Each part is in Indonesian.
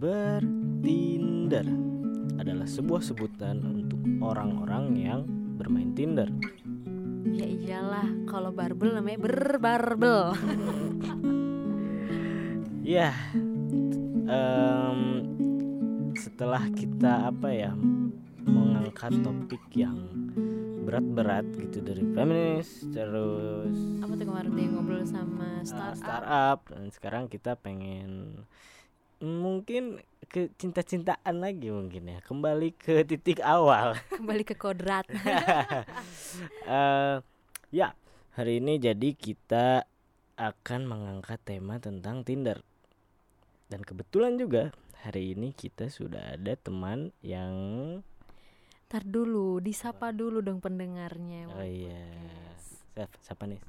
Bertinder adalah sebuah sebutan untuk orang-orang yang bermain Tinder. Ya iyalah, kalau barbel namanya berbarbel. Ya, em, setelah kita apa ya mengangkat topik yang berat-berat gitu dari feminis terus Apa tuh kemarin dia ngobrol sama uh, startup? startup dan sekarang kita pengen mungkin ke cinta-cintaan lagi mungkin ya kembali ke titik awal Kembali ke kodrat. Eh, ya hari ini jadi kita akan mengangkat tema tentang Tinder dan kebetulan juga hari ini kita sudah ada teman yang Ntar dulu, disapa dulu dong pendengarnya. oh iya siapa, siapa nih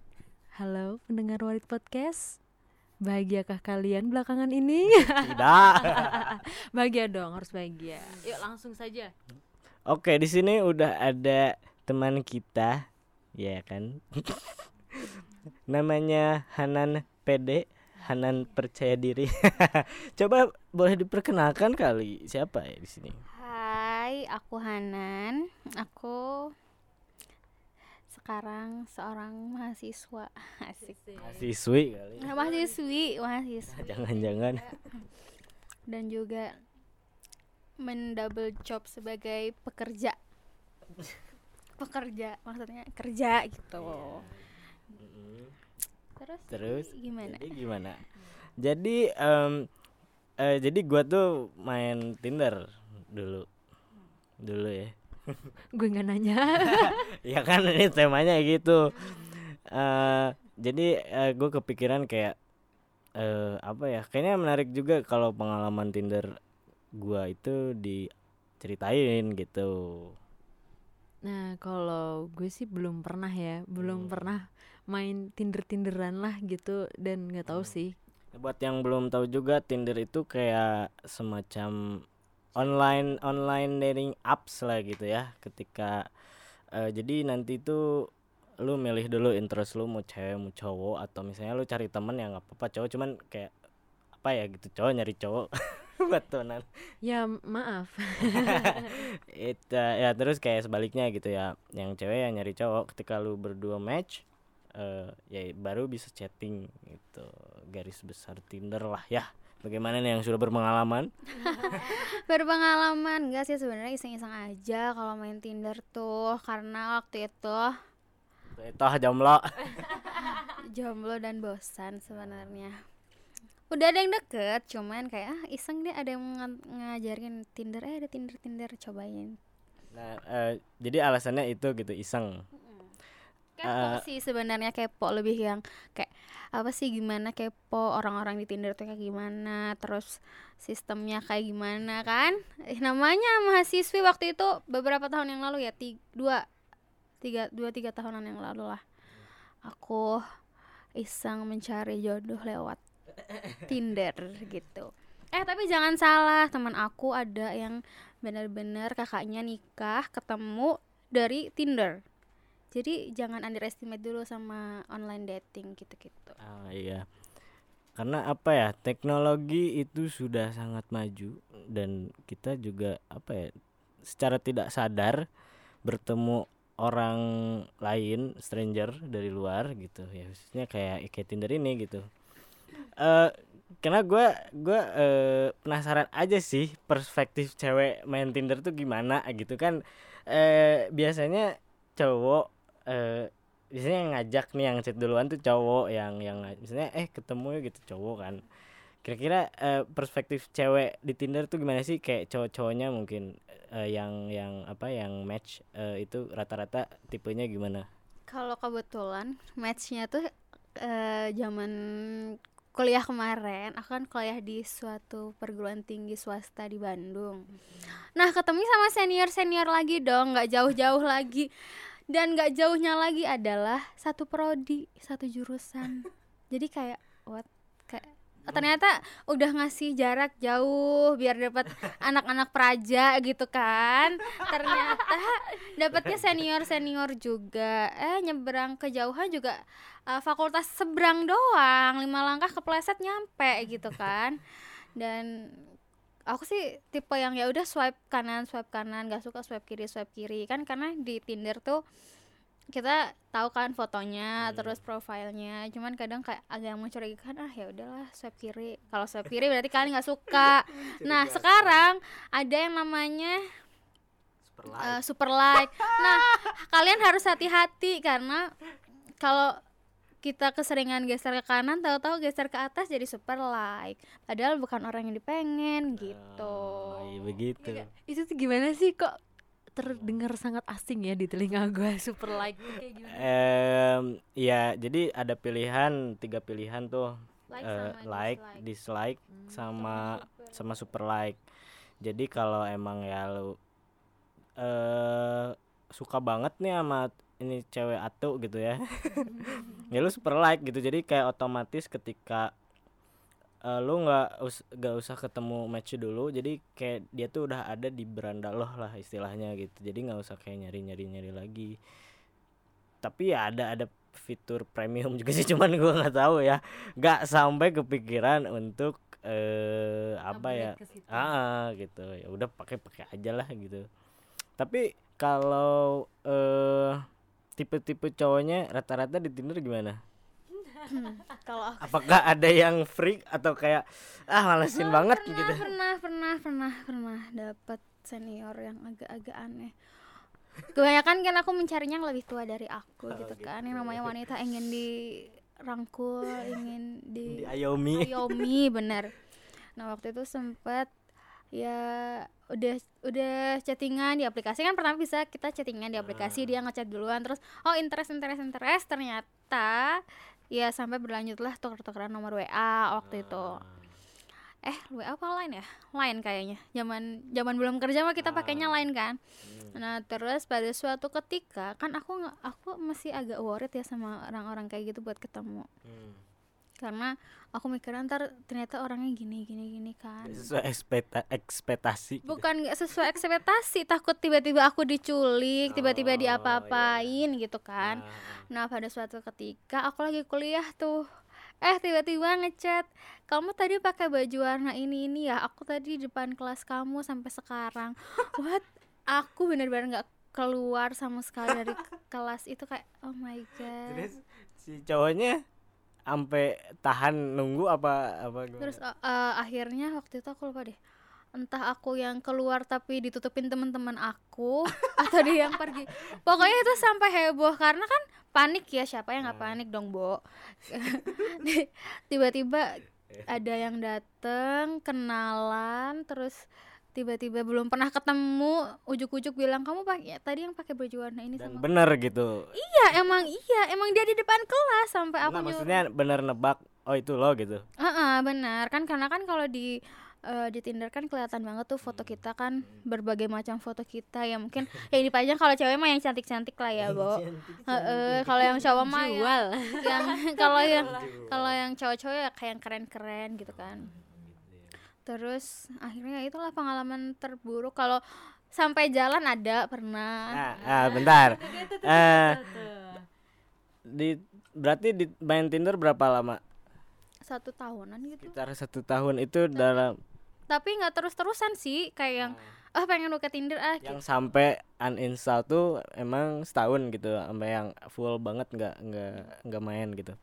Halo pendengar Warit Podcast. Bahagiakah kalian belakangan ini? tidak bahagia dong, harus bahagia. Yuk langsung saja. oke di sini udah ada teman kita ya kan namanya Hanan PD Hanan percaya diri coba boleh diperkenalkan kali siapa ya di sini Hai, aku Hanan. Aku sekarang seorang mahasiswa. Asik. siswi kali Nah, mahasiswi, mahasiswi jangan-jangan dan juga mendouble job sebagai pekerja. Pekerja, maksudnya kerja gitu. Mm-mm. Terus, terus gimana? jadi gimana jadi em, eh, jadi gua tuh main Tinder dulu dulu ya Gue nggak nanya. ya kan ini temanya gitu eh jadi gue kepikiran kayak eh apa ya kayaknya menarik juga kalau pengalaman Tinder gua itu diceritain gitu Nah, kalau gue sih belum pernah ya, belum Hmm. pernah main Tinder-Tinderan lah gitu dan nggak tahu Hmm. sih. buat yang belum tahu juga Tinder itu kayak semacam online online dating apps lah gitu ya ketika eh, jadi nanti itu lu milih dulu interest lu mau cewek mau cowok atau misalnya lu cari temen yang nggak apa-apa cowok cuman kayak apa ya gitu cowok nyari cowok buat temenan Ya maaf. itu ya terus kayak sebaliknya gitu ya yang cewek yang nyari cowok ketika lu berdua match eh ya baru bisa chatting gitu garis besar Tinder lah ya bagaimana nih yang sudah berpengalaman? Berpengalaman enggak sih sebenarnya iseng-iseng aja kalau main Tinder tuh karena waktu itu itu jomblo. Jomblo dan bosan sebenarnya. Udah ada yang deket cuman kayak ah iseng deh ada yang nga- ngajarin Tinder eh ada Tinder Tinder cobain. Nah eh, jadi alasannya itu gitu iseng kepo sih sebenarnya kepo lebih yang kayak apa sih gimana kepo orang-orang di Tinder tuh kayak gimana terus sistemnya kayak gimana kan? Eh, namanya mahasiswi waktu itu beberapa tahun yang lalu ya ti- dua tiga dua tiga tahunan yang lalu lah. Aku iseng mencari jodoh lewat Tinder gitu. Eh tapi jangan salah teman aku ada yang benar-benar kakaknya nikah ketemu dari Tinder jadi jangan underestimate dulu sama online dating gitu-gitu. Ah iya. Karena apa ya? Teknologi itu sudah sangat maju dan kita juga apa ya? Secara tidak sadar bertemu orang lain, stranger dari luar gitu ya. Khususnya kayak kayak Tinder ini gitu. Eh karena gue gue eh, penasaran aja sih perspektif cewek main Tinder tuh gimana gitu kan eh biasanya cowok eh biasanya yang ngajak nih yang chat duluan tuh cowok yang yang misalnya eh ketemu gitu cowok kan kira-kira eh, perspektif cewek di Tinder tuh gimana sih kayak cowok-cowoknya mungkin eh, yang yang apa yang match eh, itu rata-rata tipenya gimana Kalau kebetulan matchnya tuh eh, zaman kuliah kemarin, aku kan kuliah di suatu perguruan tinggi swasta di Bandung. Nah ketemu sama senior senior lagi dong, nggak jauh-jauh lagi. Dan nggak jauhnya lagi adalah satu prodi, satu jurusan. Jadi kayak what? Kayak oh, ternyata udah ngasih jarak jauh biar dapat anak-anak praja gitu kan. Ternyata dapatnya senior senior juga. Eh nyebrang kejauhan juga eh, fakultas seberang doang. Lima langkah kepleset nyampe gitu kan. Dan aku sih tipe yang ya udah swipe kanan swipe kanan gak suka swipe kiri swipe kiri. Kan karena di Tinder tuh kita tahu kan fotonya terus profilnya. Cuman kadang kayak agak mencurigakan ah ya udahlah swipe kiri. Kalau swipe kiri berarti kalian nggak suka. Nah sekarang ada yang namanya Super eh, super like nah kalian harus hati-hati karena kalau kita keseringan geser ke kanan tahu-tahu geser ke atas jadi super like padahal bukan orang yang dipengen gitu Oh, iya begitu. Itu tuh gimana sih kok terdengar sangat asing ya di telinga gue super like kayak gimana? Em, ya jadi ada pilihan tiga pilihan tuh like eh, sama like, dislike. dislike, sama sama super like. Jadi kalau emang ya lu eh suka banget nih sama ini cewek atu gitu ya. ya lu super like gitu. Jadi kayak otomatis ketika eh, lu nggak us nggak usah ketemu match dulu. Jadi kayak dia tuh udah ada di beranda lo lah istilahnya gitu. Jadi nggak usah kayak nyari-nyari nyari lagi. Tapi ya ada ada fitur premium juga sih cuman gua nggak tahu ya nggak sampai kepikiran untuk eh apa ya ah gitu ya udah pakai pakai aja lah gitu tapi kalau eh tipe-tipe cowoknya rata-rata di Tinder gimana? Kalau aku apakah ada yang freak atau kayak ah malesin banget pernah, gitu? pernah pernah pernah pernah dapat senior yang agak-agak aneh. Kebanyakan kan aku mencarinya yang lebih tua dari aku Oh, gitu gitu. kan. Yang namanya wanita ingin dirangkul ingin di di Ayomi Ayomi bener. Nah waktu itu sempet ya udah udah chattingan di aplikasi kan pertama bisa kita chattingan di aplikasi dia ngechat duluan terus oh interest interest interest ternyata ya sampai berlanjutlah tuker-tukeran nomor WA waktu itu. Eh WA apa lain ya? Lain kayaknya. Zaman zaman belum kerja mah kita pakainya lain kan. Nah terus pada suatu ketika kan aku aku masih agak worried ya sama orang-orang kayak gitu buat ketemu. Hmm. Karena aku mikirnya ntar ternyata orangnya gini gini gini kan. Sesuai ekspekta ekspektasi gitu. bukan nggak sesuai ekspektasi takut tiba-tiba aku diculik tiba-tiba Oh, diapa-apain gitu kan. Ah, nah pada suatu ketika aku lagi kuliah tuh eh tiba-tiba ngechat kamu tadi pakai baju warna ini ini ya? Aku tadi di depan kelas kamu sampai sekarang. What? Aku bener-bener nggak keluar sama sekali dari kelas itu kayak oh my god. Terus si cowoknya sampai tahan nunggu apa apa gimana? terus uh, akhirnya waktu itu aku lupa deh. Entah aku yang keluar tapi ditutupin teman-teman aku atau dia yang pergi. Pokoknya itu sampai heboh karena kan panik ya siapa yang nggak panik dong bo? Tiba-tiba ada yang dateng kenalan terus tiba-tiba belum pernah ketemu ujuk-ujuk bilang kamu pakai tadi yang pakai baju warna ini dan sama bener gitu. Iya emang iya emang dia di depan kelas sampai aku nah, nyuruh maksudnya bener nebak oh itu lo gitu. Heeh, benar kan karena kan kalau di eh, di Tinder kan kelihatan banget tuh foto kita kan berbagai macam foto kita. Ya mungkin yang dipajang kalau cewek mah yang cantik-cantik lah ya, Bo. Heeh, kalau yang cowok mah yang, Jual. yang kalau yang kalau yang cowok-cowok ya kayak yang keren-keren gitu kan. Terus akhirnya itulah pengalaman terburuk. Kalau sampai jalan ada pernah. nah, ah, bentar. Eh di berarti di main Tinder berapa lama? Satu tahunan gitu. sekitar satu tahun itu dalam Tapi nggak terus-terusan sih kayak yang ah. Pengen buka Tinder ah. Gitu. yang sampai uninstall tuh emang setahun gitu sampai yang full banget nggak nggak nggak main gitu.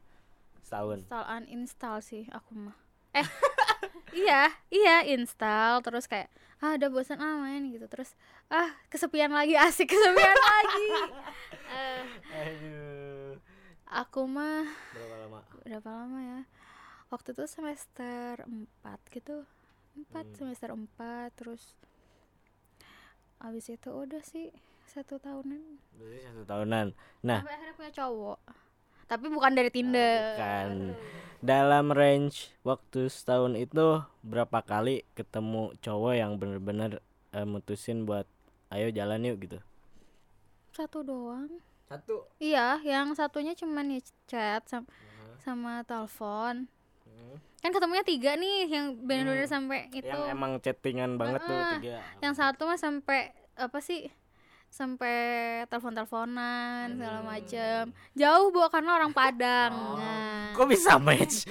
Setahun. Install uninstall sih aku mah. Eh iya iya install terus kayak ah udah bosan ah main gitu. Terus ah kesepian lagi asik kesepian lagi. Aduh. aku mah berapa lama? Berapa lama ya? Waktu itu semester 4 gitu. 4 Hmm. semester 4 terus abis itu udah sih satu tahunan. Berarti satu tahunan. Nah sampai akhirnya punya cowok tapi bukan dari Tinder. kan dalam range waktu setahun itu berapa kali ketemu cowok yang bener-bener eh, mutusin buat ayo jalan yuk gitu? Satu doang. Satu? Iya, yang satunya cuman ya chat sama, sama telepon. Kan ketemunya tiga nih, yang benar-benar sampai itu. yang emang chattingan banget tuh Heeh. tiga. Yang satu mah sampai apa sih? Sampai telepon-teleponan segala macem. Jauh bu karena orang Padang. Nah, kok bisa match?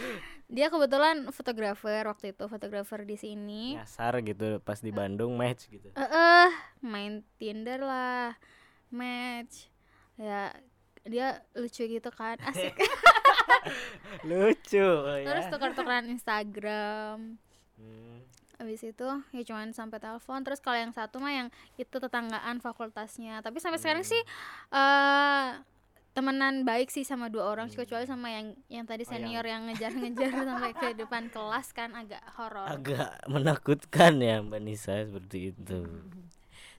Dia kebetulan fotografer waktu itu fotografer di sini. Nyasar gitu pas di Bandung match gitu. Eh eh, main Tinder lah. Match. Ya dia lucu gitu kan asik. Lucu oh terus ya. tukar-tukaran Instagram. Hmm. Habis itu ya cuman sampai telepon. Terus kalau yang satu mah yang itu tetanggaan fakultasnya. Tapi sampai sekarang sih eh temenan baik sih sama dua orang kecuali sama yang yang tadi Oh, yang- senior yang ngejar-ngejar sampai ke depan kelas kan agak horor. Agak menakutkan ya Mbak Nisa seperti itu.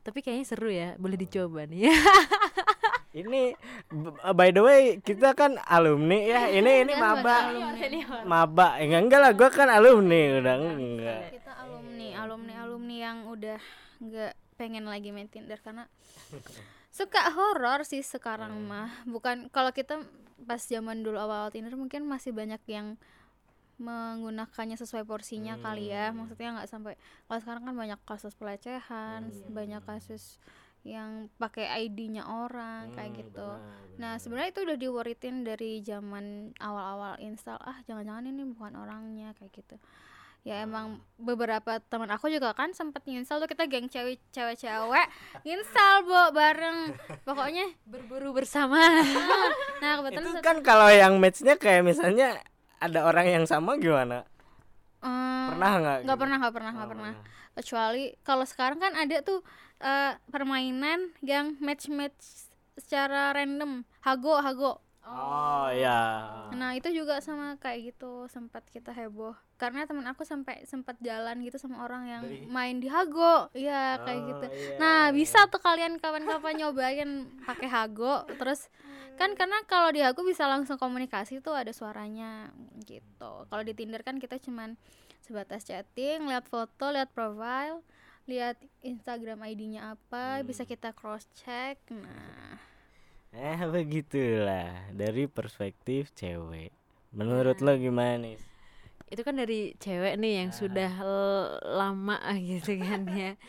Tapi kayaknya seru ya, boleh dicoba nih. ini b- by the way kita kan alumni ya. Ini ini Iya, maba. maba. Enggak enggak lah gue kan alumni udah enggak. kita alumni alumni alumni yang udah nggak pengen lagi main Tinder karena suka horor sih sekarang mah. Bukan kalau kita pas zaman dulu awal Tinder mungkin masih banyak yang menggunakannya sesuai porsinya kali ya. Maksudnya nggak sampai kalau sekarang kan banyak kasus pelecehan banyak kasus yang pakai ID-nya orang kayak Hmm, gitu. benar, Nah sebenarnya itu udah diwaritin dari zaman awal-awal install ah jangan-jangan ini bukan orangnya kayak gitu. Ya emang beberapa teman aku juga kan sempat install tuh kita geng cewek cewek install bu bareng. Pokoknya Berburu bersama. nah kebetulan itu kan kalau yang matchnya kayak misalnya ada orang yang sama gimana eh, pernah nggak nggak gitu? pernah nggak pernah nggak Oh, pernah. kecuali kalau sekarang kan ada tuh eh, permainan yang match match secara random. Hago hago oh ya Nah itu juga sama kayak gitu sempat kita heboh karena teman aku sampai sempat jalan gitu sama orang yang Dari- main di Hago, iya kayak Oh, gitu. iya. Nah bisa tuh kalian kapan-kapan nyobain pakai Hago, terus kan karena kalau di Hago bisa langsung komunikasi tuh ada suaranya gitu. Kalau di Tinder kan kita cuman sebatas chatting, lihat foto, lihat profile, lihat Instagram ID-nya apa, bisa kita cross check. Nah eh begitulah dari perspektif cewek menurut lo gimana nih Itu kan dari cewek nih yang sudah lama gitu kan ya.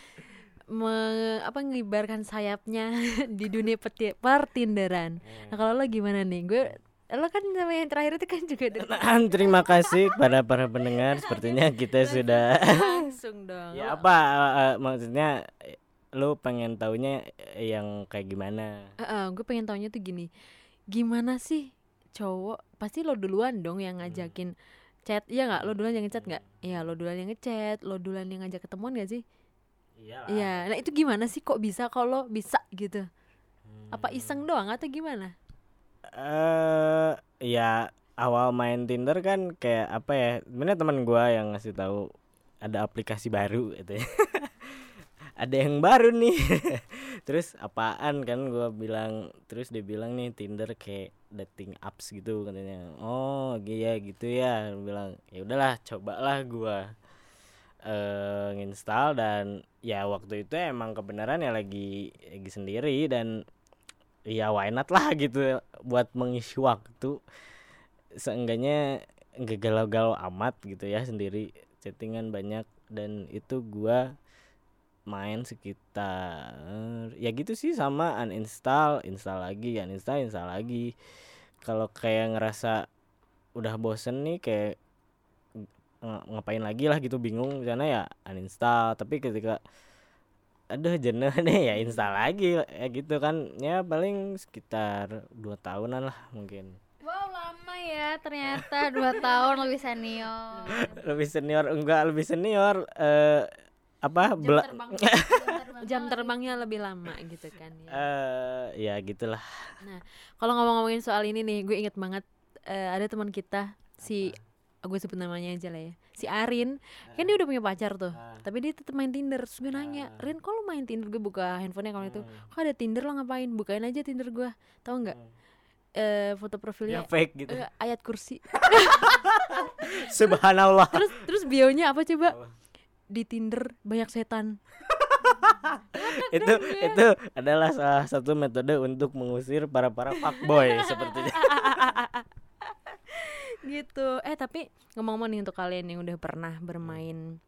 Me, apa ngibarkan sayapnya di dunia peti- pertinderan. Nah, kalau lo gimana nih? Gue lo kan sama yang terakhir itu kan juga Nah, terima kasih kepada para pendengar sepertinya kita sudah langsung dong. ya apa eh, maksudnya lo pengen taunya eh, yang kayak gimana? Gue pengen taunya tuh gini gimana sih cowok pasti lo duluan dong yang Hmm. ngajakin chat iya nggak? Lo duluan yang ngechat nggak? Iya lo duluan yang ngechat lo duluan yang ngajak ketemuan gak sih? Iyalah. iya nah itu gimana sih? Kok bisa kalau bisa gitu? Hmm. apa iseng doang atau gimana? Eh ya awal main Tinder kan kayak apa ya sebenarnya teman gua yang ngasih tahu ada aplikasi baru gitu ya ada yang baru nih. Terus apaan kan gua bilang terus dia bilang nih Tinder kayak dating apps gitu katanya. Oh iya gitu ya. Gua bilang ya udahlah cobalah gua eh nginstal dan ya waktu itu emang kebenaran ya lagi lagi sendiri dan ya why not lah gitu buat mengisi waktu. Seenggaknya nggak galau-galau amat gitu ya sendiri chattingan banyak dan itu gua main sekitar. Ya gitu sih sama uninstall install lagi uninstall install lagi. Kalau kayak ngerasa udah bosen nih kayak ng- ngapain lagi lah gitu bingung. Sana ya uninstall tapi ketika aduh jenuh nih ya install lagi. Ya gitu kan ya paling sekitar dua tahunan lah mungkin. Wow lama ya ternyata dua tahun lebih senior. lebih senior enggak lebih senior eh apa? Bela- jam terbangnya lebih lama gitu kan ya. Eh ya gitulah. Kalau ngomong-ngomongin soal ini nih gue inget banget eh, ada teman kita si gue sebut namanya aja lah ya si Arin. Kan dia udah punya pacar tuh tapi dia tetap main Tinder. Terus gue nanya Rin kok lu main Tinder? Gue buka handphonenya kalau itu. Kok ada Tinder lo ngapain? Bukain aja Tinder gue tau nggak? Eh. Foto ya profilnya fake gitu. Eh, ayat kursi. Subhanallah. Terus terus bionya apa coba di Tinder banyak setan. Itu itu adalah salah satu metode untuk mengusir para para fuckboy sepertinya. Gitu. Eh tapi ngomong-ngomong nih untuk kalian yang udah pernah bermain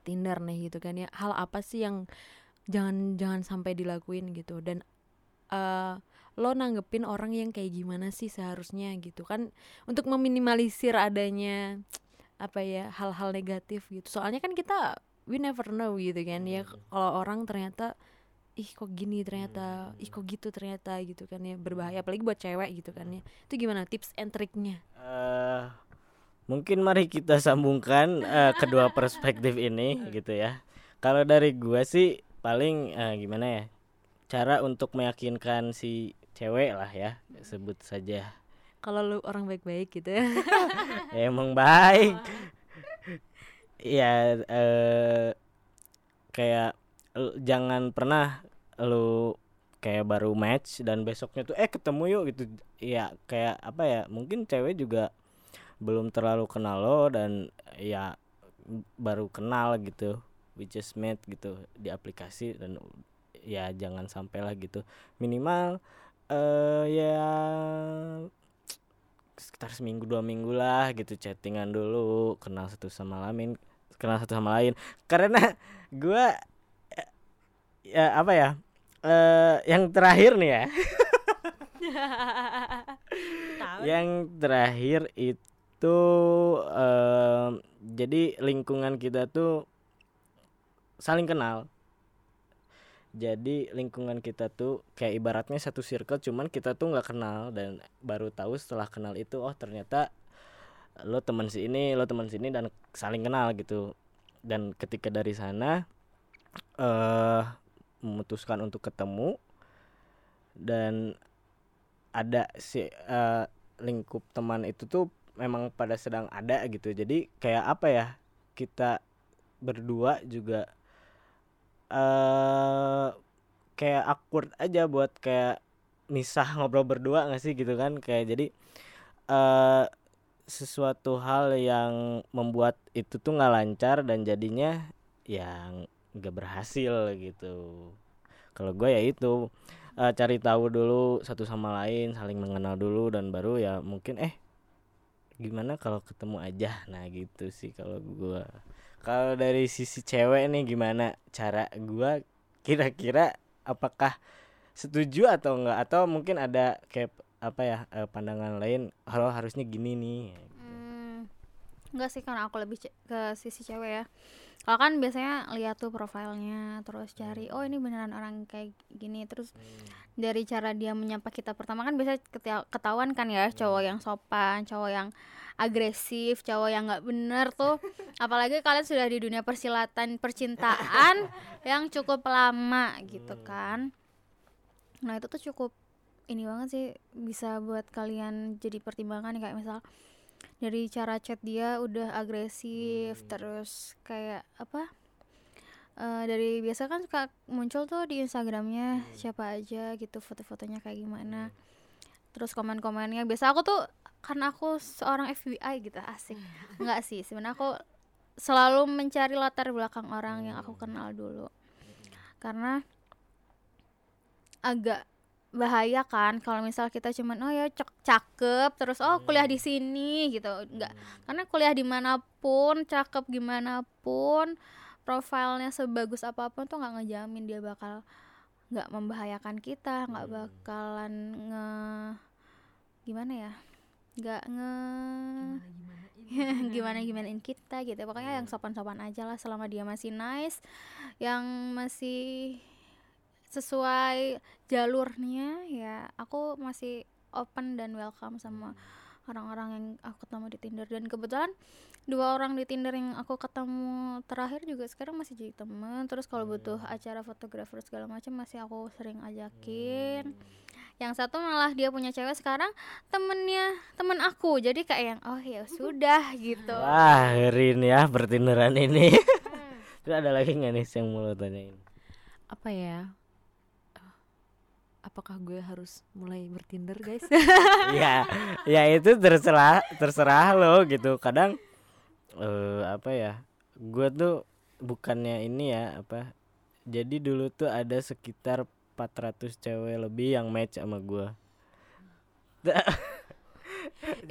Tinder nih gitu kan ya hal apa sih yang jangan jangan sampai dilakuin gitu? Dan eh lo nanggepin orang yang kayak gimana sih seharusnya gitu? Kan untuk meminimalisir adanya apa ya hal-hal negatif gitu soalnya kan kita we never know gitu kan ya kalau orang ternyata ih kok gini ternyata ih kok gitu ternyata gitu kan ya berbahaya apalagi buat cewek gitu kan ya itu gimana tips and triknya Eh, mungkin mari kita sambungkan eh, kedua perspektif ini gitu ya. Kalau dari gua sih paling eh, gimana ya? Cara untuk meyakinkan si cewek lah ya, sebut saja. Kalau lu orang baik-baik gitu ya emang baik. Ya eh kayak jangan pernah lu kayak baru match dan besoknya tuh eh ketemu yuk gitu. Ya kayak apa ya? Mungkin cewek juga belum terlalu kenal lo dan ya baru kenal gitu. We just met gitu di aplikasi dan ya jangan sampai lah gitu. Minimal eh ya sekitar seminggu dua minggu lah gitu chattingan dulu kenal satu sama lain kenal satu sama lain. Karena gua eh, ya apa ya eh yang terakhir nih ya. Yang terakhir itu em, jadi lingkungan kita tuh saling kenal jadi lingkungan kita tuh kayak ibaratnya satu circle cuman kita tuh nggak kenal dan baru tahu setelah kenal itu oh ternyata lo teman si ini lo teman sini dan saling kenal gitu. Dan ketika dari sana eh memutuskan untuk ketemu dan ada si eh, lingkup teman itu tuh memang pada sedang ada gitu. Jadi kayak apa ya kita berdua juga eh kayak awkward aja buat kayak misah ngobrol berdua nggak sih gitu kan? Kayak jadi eh sesuatu hal yang membuat itu tuh nggak lancar dan jadinya yang nggak berhasil gitu. Kalau gue ya itu eh, cari tahu dulu satu sama lain saling mengenal dulu dan baru ya mungkin eh gimana kalau ketemu aja? Nah gitu sih kalau gua kalau dari sisi cewek nih gimana cara gua? Kira-kira apakah setuju atau enggak? Atau mungkin ada kayak apa ya eh, pandangan lain? Kalau harusnya gini nih. Hmm, enggak sih karena aku lebih ke sisi cewek ya kalau kan biasanya lihat tuh profilnya terus cari oh ini beneran orang kayak gini. Terus dari cara dia menyapa kita pertama kan biasa ketahuan kan ya cowok yang sopan cowok yang agresif cowok yang nggak bener tuh. Apalagi kalian sudah di dunia persilatan percintaan yang cukup lama gitu kan. Nah itu tuh cukup ini banget sih bisa buat kalian jadi pertimbangan kayak misal dari cara chat dia udah agresif terus kayak apa eh, dari biasa kan suka muncul tuh di Instagramnya siapa aja gitu foto-fotonya kayak gimana. Terus komen-komennya biasa aku tuh karena aku seorang FBI gitu asik. Nggak sih sebenarnya aku selalu mencari latar belakang orang yang aku kenal dulu. Karena agak bahaya kan kalau misal kita cuman oh ya cak cakep terus oh kuliah di sini gitu. Enggak karena kuliah di mana pun cakep gimana pun profilnya sebagus apa pun tuh nggak ngejamin dia bakal nggak membahayakan kita nggak bakalan nge gimana ya nggak nge gimana gimanain kita. gitu. Pokoknya yang sopan-sopan aja lah selama dia masih nice yang masih sesuai jalurnya ya aku masih open dan welcome sama orang-orang yang aku ketemu di Tinder. Dan kebetulan dua orang di Tinder yang aku ketemu terakhir juga sekarang masih jadi temen. Terus kalau butuh acara fotografer segala macam masih aku sering ajakin. Yang satu malah dia punya cewek sekarang temennya temen aku. Jadi kayak yang oh ya sudah gitu. Wah Rin ya bertinderan ini. Terus ada lagi nggak nih yang mau lo tanyain? Apa ya apakah gue harus mulai bertinder guys? Ya ya itu terserah terserah lo gitu. Kadang eh apa ya gue tuh bukannya ini ya apa jadi dulu tuh ada sekitar 400 cewek lebih yang match sama gue.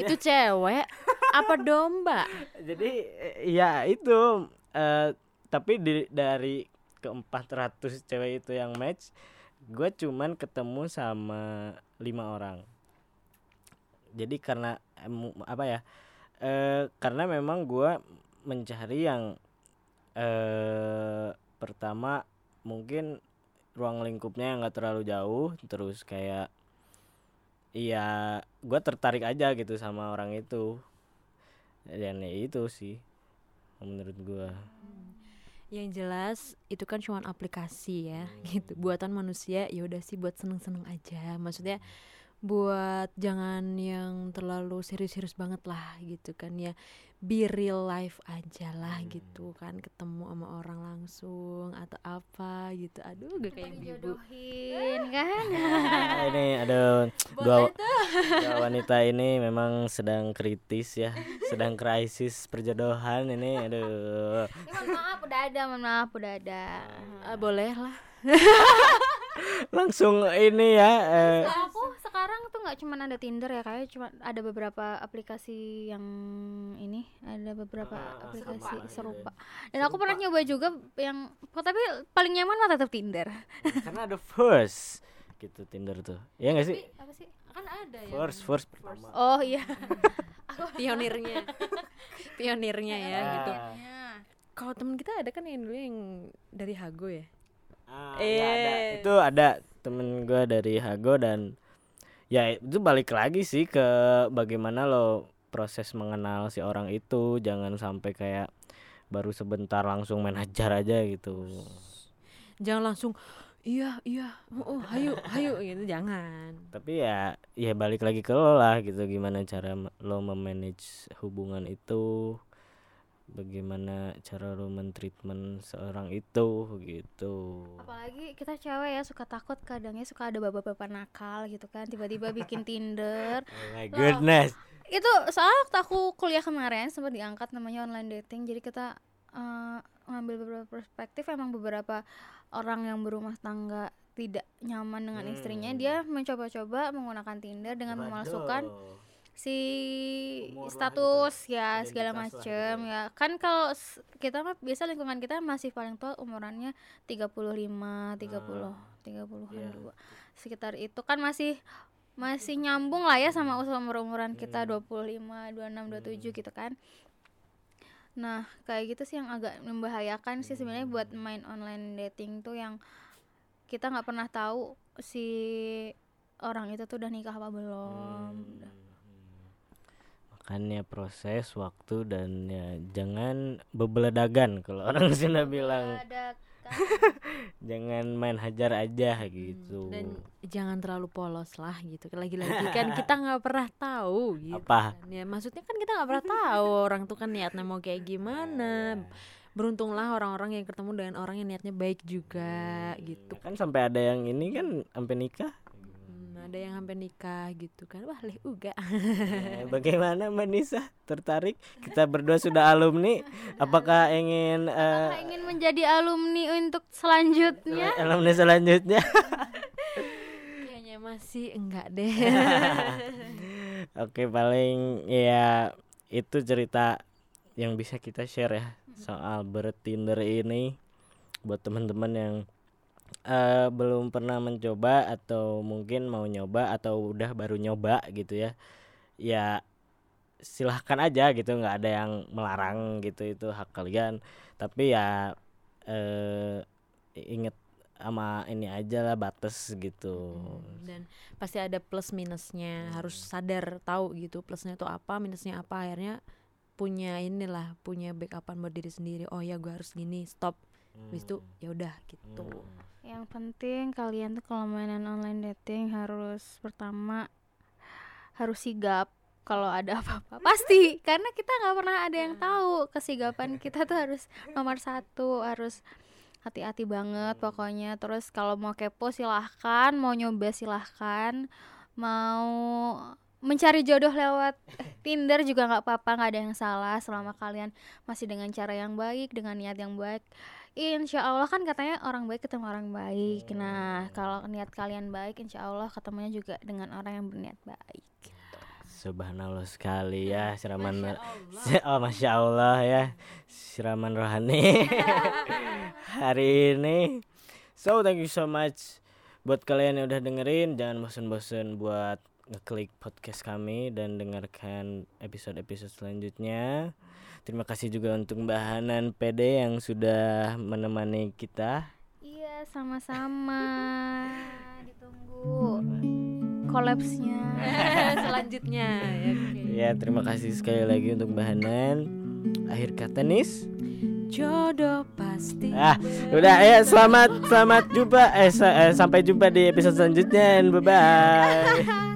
Itu cewek apa domba? Jadi ya itu eh tapi di, dari ke 400 cewek itu yang match gue cuman ketemu sama lima orang. Jadi karena apa ya eh karena memang gua mencari yang eh pertama mungkin ruang lingkupnya yang nggak terlalu jauh terus kayak iya gua tertarik aja gitu sama orang itu. Dan ya itu sih menurut gua Yang jelas itu kan cuma aplikasi ya gitu. Buatan manusia ya udah sih buat seneng-seneng aja. Maksudnya buat jangan yang terlalu serius-serius banget lah gitu kan ya. Be real life aja lah gitu kan. Ketemu sama orang langsung atau apa gitu. Aduh gak kayak ibu Jodohin kan? Ini ada dua, dua wanita ini memang sedang kritis ya. Sedang krisis perjodohan ini aduh. Ya, mohon maaf udah ada mohon maaf udah ada. Ah, boleh lah. Langsung ini ya eh, Kalau aku sekarang tuh nggak cuma ada Tinder ya kayak cuma ada beberapa aplikasi yang ini ada beberapa aplikasi serupa, dan aku pernah nyoba juga yang tapi paling nyaman mah tetap Tinder. Karena ada first gitu Tinder tuh. Ya nggak sih? Apa sih? Kan ada ya. First first pertama. Oh iya. Pionirnya. Pionirnya ya gitu. Ah, kalau temen kita ada kan yang dulu yang dari Hago ya? Ah, ya ada. Eh. itu ada temen gua dari Hago dan ya itu balik lagi sih ke bagaimana lo proses mengenal si orang itu. Jangan sampai kayak baru sebentar langsung main hajar aja gitu. Jangan langsung iya iya oh, oh hayu hayu gitu. Jangan. Tapi ya ya balik lagi ke lo lah gitu. Gimana cara lo memanage hubungan itu bagaimana cara lo mentreatment seorang itu gitu. Apalagi kita cewek ya suka takut kadangnya suka ada bapak-bapak nakal gitu kan tiba-tiba bikin Tinder. Oh my goodness. itu soal waktu aku kuliah kemarin sempat diangkat namanya online dating jadi kita eh, ngambil beberapa perspektif emang beberapa orang yang berumah tangga tidak nyaman dengan istrinya dia mencoba-coba menggunakan Tinder dengan memalsukan si Umur lah status gitu. ya segala Identitas macem gitu. ya. kan kalau kita mah biasa lingkungan kita masih paling tua umurannya 35 30 30-an iya. dua. Sekitar itu kan masih masih nyambung lah ya sama usia umur umuran kita 25 26 27 gitu kan. Nah kayak gitu sih yang agak membahayakan sih sebenarnya buat main online dating tuh yang kita nggak pernah tahu si orang itu tuh udah nikah apa belum. Hmm. Makanya proses waktu dan ya jangan bebeledagan kalau orang Sunda bilang. Jangan main hajar aja gitu. Dan jangan terlalu polos lah gitu. Lagi-lagi kan kita nggak pernah tahu gitu Apa? kan. ya maksudnya kan kita nggak pernah tahu orang tuh kan niatnya mau kayak gimana. Beruntunglah orang-orang yang ketemu dengan orang yang niatnya baik juga gitu. kan sampai ada yang ini kan sampai nikah. Hmm, ada yang sampai nikah gitu kan. Wah leh uga. Ya, bagaimana Mbak Nisa? Tertarik? Kita berdua sudah alumni. Apakah ingin eh, Apakah ingin menjadi alumni untuk selanjutnya? Alumni selanjutnya? Kayaknya masih enggak deh. Oke paling ya itu cerita yang bisa kita share ya soal bertinder ini buat teman-teman yang eh, belum pernah mencoba atau mungkin mau nyoba atau udah baru nyoba gitu ya ya silahkan aja gitu nggak ada yang melarang gitu itu hak kalian. Tapi ya eh inget sama ini aja lah batas gitu. Dan pasti ada plus minusnya harus sadar tahu gitu plusnya itu apa minusnya apa akhirnya punya inilah punya backupan buat diri sendiri. Oh ya gue harus gini stop habis itu ya udah gitu. Yang penting kalian tuh kalau mainan online dating harus pertama harus sigap kalau ada apa-apa. Pasti karena kita nggak pernah ada yang tahu kesigapan kita tuh harus nomor satu harus hati-hati banget pokoknya. Terus kalau mau kepo silahkan mau nyoba silahkan. Mau mencari jodoh lewat Tinder juga nggak apa-apa nggak ada yang salah selama kalian masih dengan cara yang baik dengan niat yang baik Insya Allah kan katanya orang baik ketemu orang baik. Nah kalau niat kalian baik Insya Allah ketemunya juga dengan orang yang berniat baik Subhanallah sekali ya siraman Oh masya Allah ya siraman rohani. Hari ini. So thank you so much buat kalian yang udah dengerin. Jangan bosen-bosen buat ngeklik podcast kami dan dengarkan episode-episode selanjutnya. Terima kasih juga untuk Mbak Hanan PD yang sudah menemani kita. Iya, sama-sama. Ditunggu kolapsnya. Selanjutnya ya. Ya, terima kasih sekali lagi untuk Mbak Hanan. Akhir kata Nis. Jodoh pasti. Ah, udah ya selamat selamat jumpa eh, sa- eh, sampai jumpa di episode selanjutnya. Bye bye.